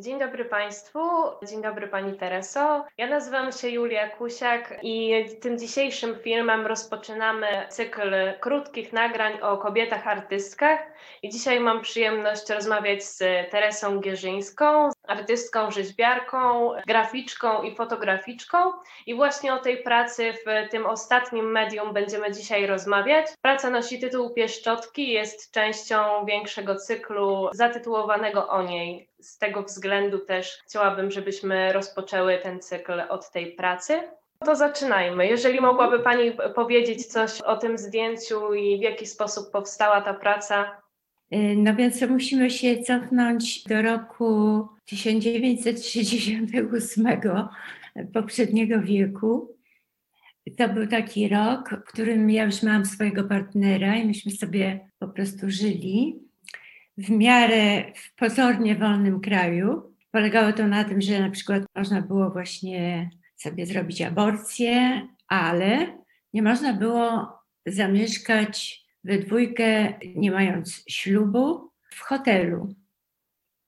Dzień dobry Państwu, dzień dobry Pani Tereso. Ja nazywam się Julia Kusiak i tym dzisiejszym filmem rozpoczynamy cykl krótkich nagrań o kobietach artystkach. I dzisiaj mam przyjemność rozmawiać z Teresą Gierzyńską, artystką, rzeźbiarką, graficzką i fotograficzką. I właśnie o tej pracy w tym ostatnim medium będziemy dzisiaj rozmawiać. Praca nosi tytuł Pieszczotki, jest częścią większego cyklu zatytułowanego o niej. Z tego względu też chciałabym, żebyśmy rozpoczęły ten cykl od tej pracy. To zaczynajmy. Jeżeli mogłaby Pani powiedzieć coś o tym zdjęciu i w jaki sposób powstała ta praca, no więc musimy się cofnąć do roku 1968 poprzedniego wieku. To był taki rok, w którym ja już miałam swojego partnera i myśmy sobie po prostu żyli w miarę w pozornie wolnym kraju. Polegało to na tym, że na przykład można było właśnie sobie zrobić aborcję, ale nie można było zamieszkać we dwójkę, nie mając ślubu, w hotelu.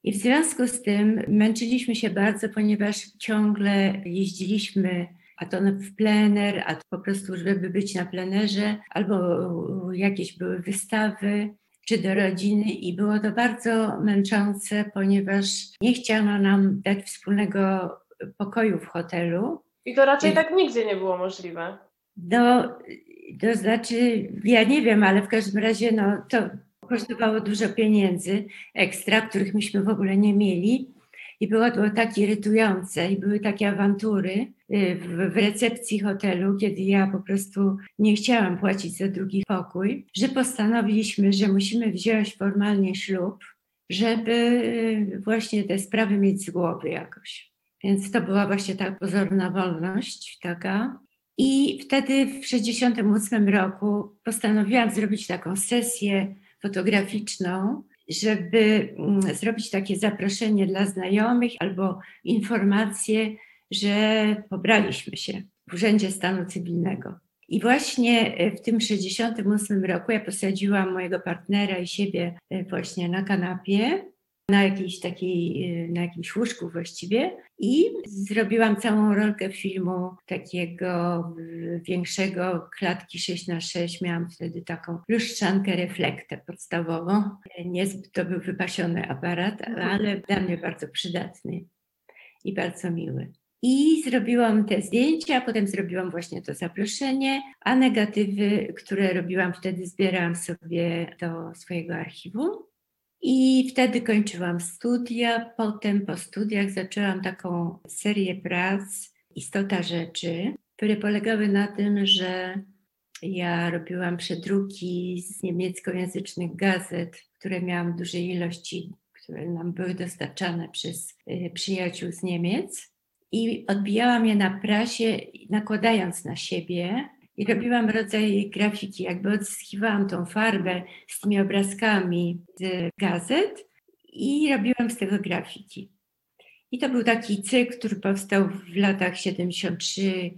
I w związku z tym męczyliśmy się bardzo, ponieważ ciągle jeździliśmy, a to w plener, a to po prostu, żeby być na plenerze, albo jakieś były wystawy, czy do rodziny. I było to bardzo męczące, ponieważ nie chciano nam dać wspólnego pokoju w hotelu. I to raczej I... tak nigdzie nie było możliwe. No, to znaczy, ja nie wiem, ale w każdym razie no, to kosztowało dużo pieniędzy ekstra, których myśmy w ogóle nie mieli. I było to tak irytujące i były takie awantury y, w, w, recepcji hotelu, kiedy ja po prostu nie chciałam płacić za drugi pokój, że postanowiliśmy, że musimy wziąć formalnie ślub, żeby y, właśnie te sprawy mieć z głowy jakoś. Więc to była właśnie ta pozorna wolność taka. I wtedy w 1968 roku postanowiłam zrobić taką sesję fotograficzną, żeby mm, zrobić takie zaproszenie dla znajomych albo informację, że pobraliśmy się w Urzędzie Stanu Cywilnego. I właśnie e, w tym 1968 roku ja posadziłam mojego partnera i siebie e, właśnie na kanapie na jakiejś takiej, y, na jakimś łóżku właściwie i zrobiłam całą rolkę filmu takiego większego, klatki 6 na 6 Miałam wtedy taką lustrzankę reflektę podstawową. Niezbyt to był wypasiony aparat, ale dla mnie bardzo przydatny i bardzo miły. I zrobiłam te zdjęcia, a potem zrobiłam właśnie to zaproszenie, a negatywy, które robiłam wtedy, zbierałam sobie do swojego archiwum. I wtedy kończyłam studia. Potem po studiach zaczęłam taką serię prac Istota Rzeczy, które polegały na tym, że ja robiłam przedruki z niemieckojęzycznych gazet, które miałam w dużej ilości, które nam były dostarczane przez y, przyjaciół z Niemiec. I odbijałam je na prasie, nakładając na siebie i robiłam rodzaj grafiki, jakby odzyskiwałam tą farbę z tymi obrazkami z gazet i robiłam z tego grafiki. I to był taki cykl, który powstał w latach 73-75.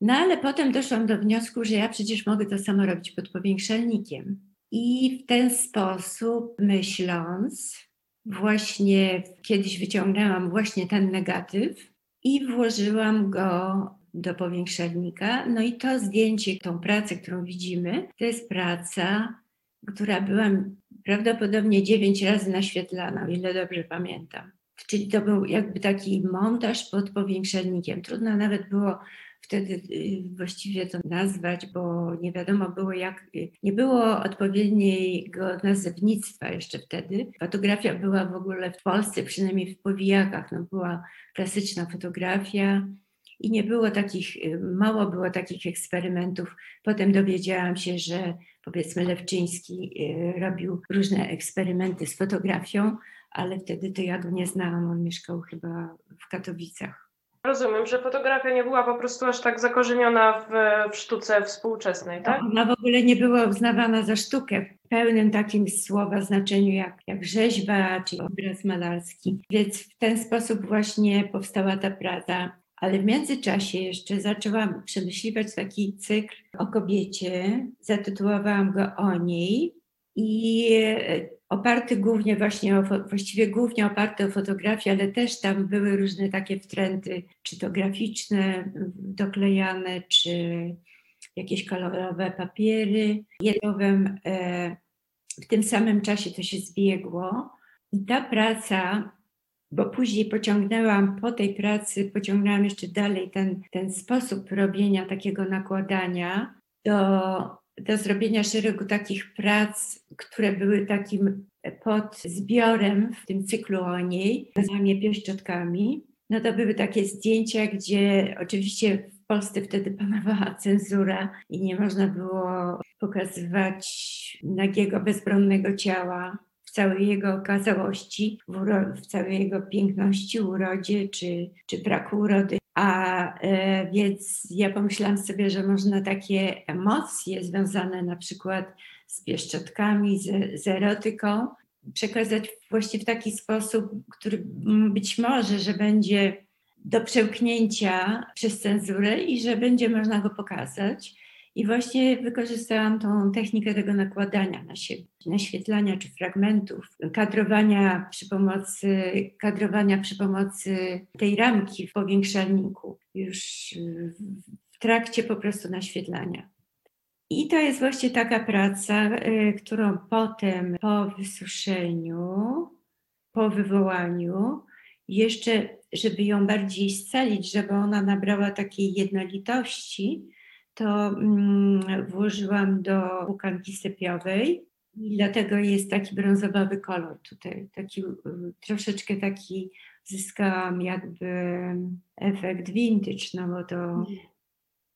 No ale potem doszłam do wniosku, że ja przecież mogę to samo robić pod powiększalnikiem. I w ten sposób, myśląc, właśnie kiedyś wyciągnęłam właśnie ten negatyw i włożyłam go do powiększalnika. No i to zdjęcie, tą pracę, którą widzimy, to jest praca, która była prawdopodobnie dziewięć razy naświetlana, o ile dobrze pamiętam. Czyli to był jakby taki montaż pod powiększalnikiem. Trudno nawet było wtedy y, właściwie to nazwać, bo nie wiadomo było jak, nie było odpowiedniego nazewnictwa jeszcze wtedy. Fotografia była w ogóle w Polsce, przynajmniej w powijakach, no była klasyczna fotografia, i nie było takich, y, mało było takich eksperymentów. Potem dowiedziałam się, że powiedzmy Lewczyński y, robił różne eksperymenty z fotografią, ale wtedy to ja go nie znałam, on mieszkał chyba w Katowicach. Rozumiem, że fotografia nie była po prostu aż tak zakorzeniona w, w sztuce współczesnej, tak? Ona w ogóle nie była uznawana za sztukę w pełnym takim słowa znaczeniu jak, jak rzeźba czy obraz malarski. Więc w ten sposób właśnie powstała ta praca ale w międzyczasie jeszcze zaczęłam przemyśliwać taki cykl o kobiecie. Zatytułowałam go o niej. I oparty głównie właśnie o, właściwie głównie oparty o fotografię, ale też tam były różne takie wtręty, czy to graficzne, doklejane, czy jakieś kolorowe papiery. Jedowem e, w tym samym czasie to się zbiegło. I ta praca, bo później pociągnęłam po tej pracy, pociągnęłam jeszcze dalej ten, ten sposób robienia takiego nakładania do, do zrobienia szeregu takich prac, które były takim pod zbiorem w tym cyklu o niej, nazwami pieszczotkami. No to były takie zdjęcia, gdzie oczywiście w Polsce wtedy panowała cenzura i nie można było pokazywać nagiego, bezbronnego ciała w całej jego okazałości, w, w całej jego piękności, urodzie czy, czy braku urody. A e, więc ja pomyślałam sobie, że można takie emocje związane na przykład z pieszczotkami, z, z erotyką przekazać właśnie w taki sposób, który być może, że będzie do przełknięcia przez cenzurę i że będzie można go pokazać. I właśnie wykorzystałam tą technikę tego nakładania na siebie, naświetlania czy fragmentów, kadrowania przy pomocy, kadrowania przy pomocy tej ramki w powiększalniku, już w trakcie po prostu naświetlania. I to jest właśnie taka praca, y, którą potem po wysuszeniu, po wywołaniu, jeszcze, żeby ją bardziej scalić, żeby ona nabrała takiej jednolitości, to mm, włożyłam do łukanki sypiowej i dlatego jest taki brązowy kolor tutaj, taki y, troszeczkę taki zyskałam jakby efekt vintage, no bo to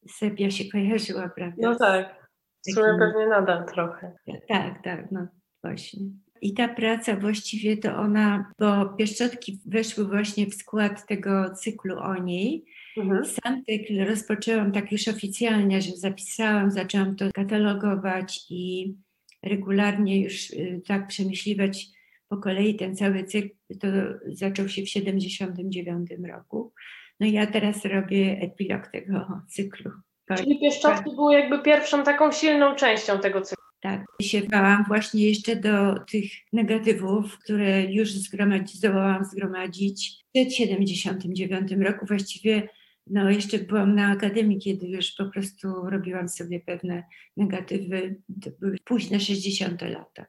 sepia się kojarzyła, prawda? No tak, w sumie pewnie nadal trochę. Tak, tak, no właśnie. I ta praca właściwie to ona, bo pieszczotki weszły właśnie w skład tego cyklu o niej. Mhm. Sam cykl rozpoczęłam tak już oficjalnie, że zapisałam, zaczęłam to katalogować i regularnie już y, tak przemyśliwać po kolei ten cały cykl. To zaczął się w 79 roku. No i ja teraz robię epilog tego cyklu. Czyli pieszczotki były jakby pierwszą taką silną częścią tego cyklu. Tak, sięgałam właśnie jeszcze do tych negatywów, które już zgromadzi, zdołałam zgromadzić przed 79 roku. Właściwie no jeszcze byłam na akademii, kiedy już po prostu robiłam sobie pewne negatywy. To były późne 60 lata.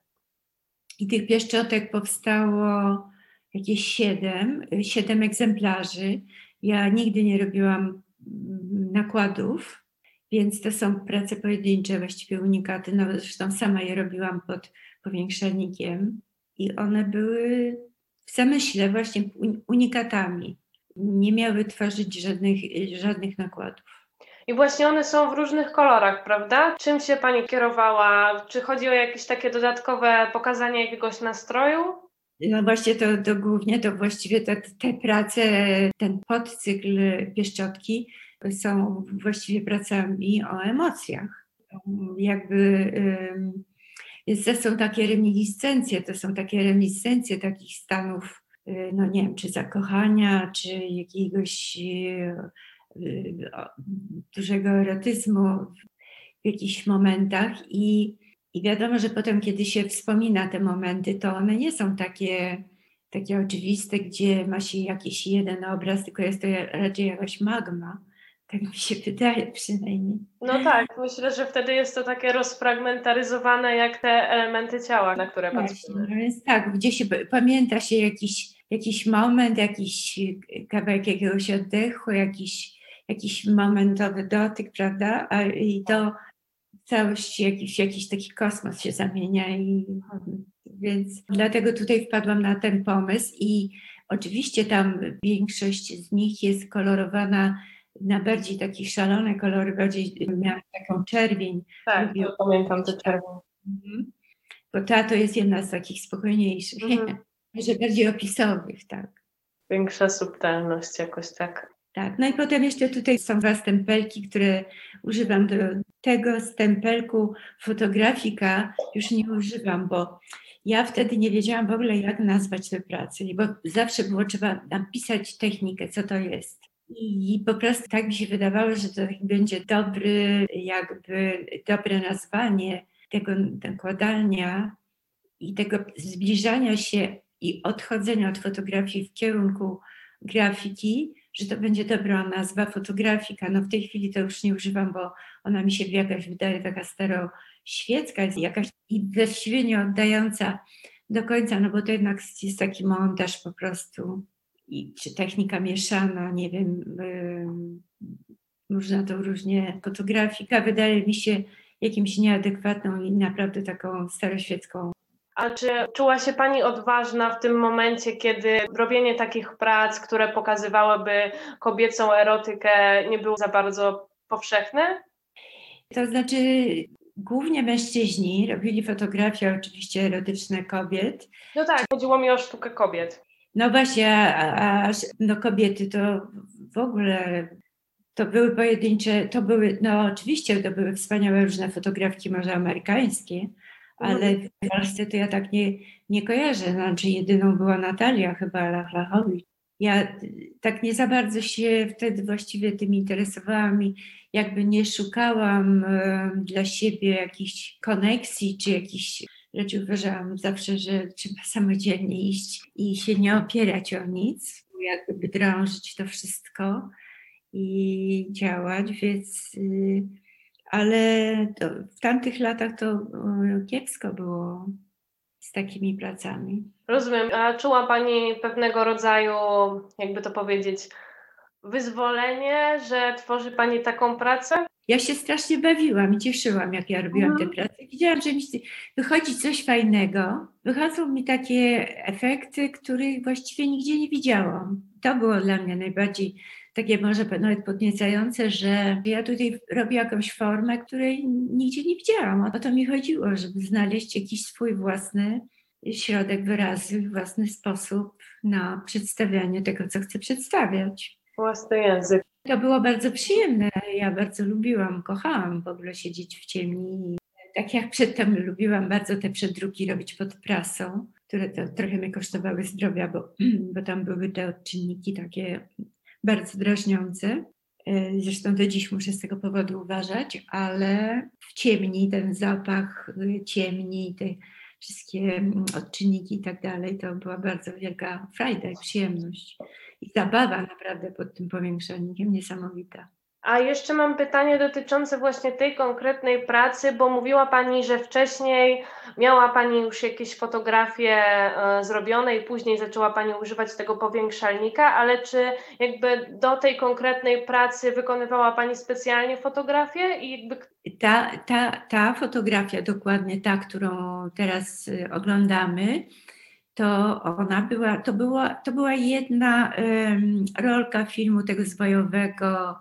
I tych pieszczotek powstało jakieś siedem, siedem egzemplarzy. Ja nigdy nie robiłam nakładów, więc to są prace pojedyncze, właściwie unikaty. No zresztą sama je robiłam pod powiększalnikiem i one były w zamyśle właśnie unikatami. Nie miały tworzyć żadnych, żadnych nakładów. I właśnie one są w różnych kolorach, prawda? Czym się Pani kierowała? Czy chodzi o jakieś takie dodatkowe pokazanie jakiegoś nastroju? No właśnie to, to głównie to właściwie te, te prace, ten podcykl pieszczotki są właściwie pracami o emocjach. Jakby to są takie reminiscencje, to są takie reminiscencje takich stanów, no nie wiem, czy zakochania, czy jakiegoś y, y, dużego erotyzmu w jakichś momentach i, i wiadomo, że potem, kiedy się wspomina te momenty, to one nie są takie, takie oczywiste, gdzie ma się jakiś jeden obraz, tylko jest to raczej jakaś magma tak mi się wydaje przynajmniej. No tak, myślę, że wtedy jest to takie rozfragmentaryzowane jak te elementy ciała, na które patrzymy. No więc tak, gdzie się pamięta się jakiś, jakiś moment, jakiś kawałek jakiegoś oddechu, jakiś, jakiś momentowy dotyk, prawda? A, I to całość, jakiś, jakiś taki kosmos się zamienia. I, więc dlatego tutaj wpadłam na ten pomysł i oczywiście tam większość z nich jest kolorowana na bardziej takie szalone kolory, bardziej miałam taką czerwień. Tak, Lubię, pamiętam tę czerwień. Mhm. Bo ta to jest jedna z takich spokojniejszych, mhm. może bardziej opisowych, tak. Większa subtelność jakoś tak. Tak, no i potem jeszcze tutaj są dwa stempelki, które używam do tego stempelku fotografika już nie używam, bo ja wtedy nie wiedziałam w ogóle, jak nazwać tę pracę, bo zawsze było trzeba napisać technikę, co to jest. I po prostu tak mi się wydawało, że to będzie dobry, jakby dobre nazwanie tego nakładania. i tego zbliżania się i odchodzenia od fotografii w kierunku grafiki, że to będzie dobra nazwa fotografika. No w tej chwili to już nie używam, bo ona mi się jakaś wydaje taka staroświecka, jakaś i właściwie nie oddająca do końca, no bo to jednak jest taki montaż po prostu i czy technika mieszana, nie wiem, yy, można to różnie, fotografika wydaje mi się jakimś nieadekwatną i naprawdę taką staroświecką a czy czuła się Pani odważna w tym momencie, kiedy robienie takich prac, które pokazywałyby kobiecą erotykę, nie było za bardzo powszechne? To znaczy, głównie mężczyźni robili fotografie oczywiście erotyczne kobiet. No tak, chodziło mi o sztukę kobiet. No właśnie, a, a no kobiety to w ogóle to były pojedyncze, to były, no oczywiście to były wspaniałe różne fotografki może amerykańskie, ale w Polsce to ja tak nie, nie kojarzę. Znaczy jedyną była Natalia chyba Lachlachowicz. Ja tak nie za bardzo się wtedy właściwie tym interesowałam i jakby nie szukałam dla siebie jakichś koneksji czy jakichś rzeczy. Uważałam zawsze, że trzeba samodzielnie iść i się nie opierać o nic, jakby drążyć to wszystko i działać, więc y, ale to, w tamtych latach to kiepsko było z takimi pracami. Rozumiem. A czuła Pani pewnego rodzaju, jakby to powiedzieć, wyzwolenie, że tworzy Pani taką pracę? Ja się strasznie bawiłam i cieszyłam, jak ja robiłam mhm. te prace. Widziałam, że mi wychodzi coś fajnego. Wychodzą mi takie efekty, których właściwie nigdzie nie widziałam. To było dla mnie najbardziej takie może nawet podniecające, że ja tutaj robię jakąś formę, której nigdzie nie widziałam. O to mi chodziło, żeby znaleźć jakiś swój własny środek wyrazu, własny sposób na przedstawianie tego, co chcę przedstawiać. Własny język. To było bardzo przyjemne. Ja bardzo lubiłam, kochałam w ogóle siedzieć w ciemni. Tak jak przedtem lubiłam bardzo te przedruki robić pod prasą, które to trochę mnie kosztowały zdrowia, bo, bo tam były te odczynniki takie bardzo drażniące. E, zresztą do dziś muszę z tego powodu uważać, ale w ciemni ten zapach y, ciemni, te wszystkie mm, odczynniki i tak dalej, to była bardzo wielka frajda i przyjemność. I zabawa naprawdę pod tym powiększalnikiem niesamowita. A jeszcze mam pytanie dotyczące właśnie tej konkretnej pracy, bo mówiła Pani, że wcześniej miała Pani już jakieś fotografie e, zrobione i później zaczęła Pani używać tego powiększalnika, ale czy jakby do tej konkretnej pracy wykonywała Pani specjalnie fotografię i jakby... Ta, ta, ta fotografia, dokładnie ta, którą teraz y, oglądamy, to ona była, to była, to była jedna um, rolka filmu tego zwojowego,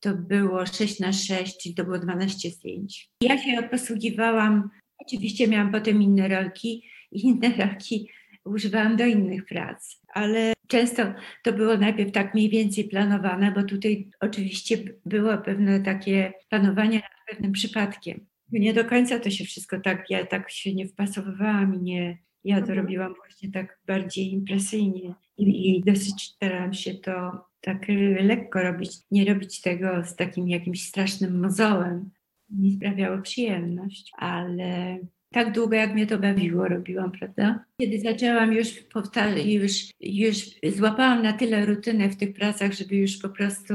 to było 6 na 6, czyli to było 12 zdjęć. Ja się posługiwałam, oczywiście miałam potem inne rolki i inne rolki używałam do innych prac, ale często to było najpierw tak mniej więcej planowane, bo tutaj oczywiście było pewne takie planowanie nad pewnym przypadkiem. Nie do końca to się wszystko tak, ja tak się nie wpasowywałam i nie, ja to mhm. robiłam właśnie tak bardziej impresyjnie i, i dosyć starałam się to tak lekko robić, nie robić tego z takim jakimś strasznym mozołem. Mi sprawiało przyjemność, ale tak długo, jak mnie to bawiło, robiłam, prawda? Kiedy zaczęłam już powtarzać, już, już złapałam na tyle rutynę w tych pracach, żeby już po prostu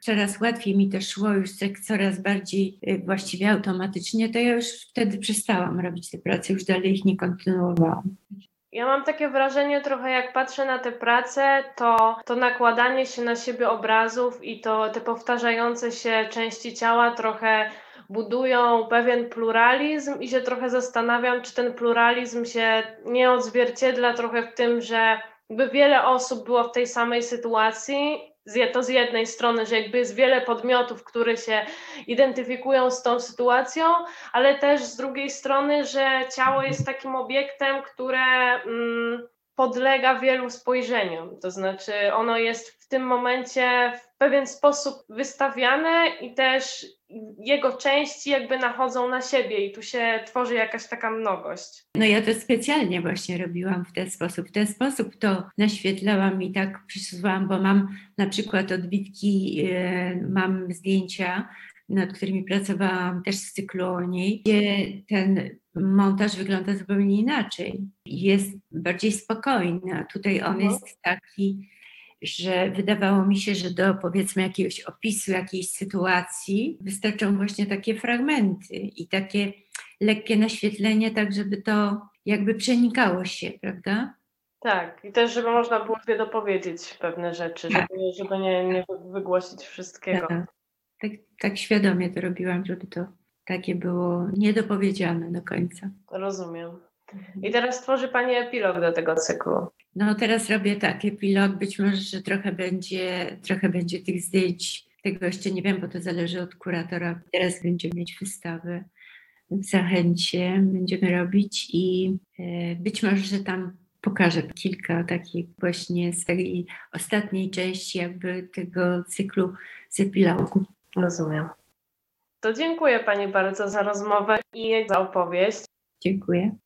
coraz łatwiej mi to szło, już coraz bardziej y, właściwie automatycznie, to ja już wtedy przestałam robić te prace, już dalej ich nie kontynuowałam. Ja mam takie wrażenie trochę jak patrzę na te prace, to to nakładanie się na siebie obrazów i to te powtarzające się części ciała trochę budują pewien pluralizm i się trochę zastanawiam, czy ten pluralizm się nie odzwierciedla trochę w tym, że by wiele osób było w tej samej sytuacji to z jednej strony, że jakby jest wiele podmiotów, które się identyfikują z tą sytuacją, ale też z drugiej strony, że ciało jest takim obiektem, które mm, podlega wielu spojrzeniom. To znaczy, ono jest w tym momencie pewien sposób wystawiane i też jego części jakby nachodzą na siebie i tu się tworzy jakaś taka mnogość. No ja to specjalnie właśnie robiłam w ten sposób. W ten sposób to naświetlałam i tak przysuwałam, bo mam na przykład odbitki, yy, mam zdjęcia, nad którymi pracowałam też z cyklu o niej, gdzie ten montaż wygląda zupełnie inaczej. Jest bardziej spokojny, a tutaj on Mhm. jest taki, że wydawało mi się, że do powiedzmy jakiegoś opisu jakiejś sytuacji wystarczą właśnie takie fragmenty i takie lekkie naświetlenie, tak żeby to jakby przenikało się, prawda? Tak, i też, żeby można było sobie dopowiedzieć pewne rzeczy, Tak. żeby, żeby nie, nie wygłosić wszystkiego. Tak, tak, tak świadomie to robiłam, żeby to takie było niedopowiedziane do końca. Rozumiem. I teraz tworzy Pani epilog do tego cyklu. No teraz robię tak, epilog, być może, że trochę będzie, trochę będzie tych zdjęć, tego jeszcze nie wiem, bo to zależy od kuratora. Teraz będziemy mieć wystawę w Zachęcie, będziemy robić i e, być może, że tam pokażę kilka takich właśnie z tej ostatniej części jakby tego cyklu z epilogu. Rozumiem. To dziękuję Pani bardzo za rozmowę i za opowieść. Dziękuję.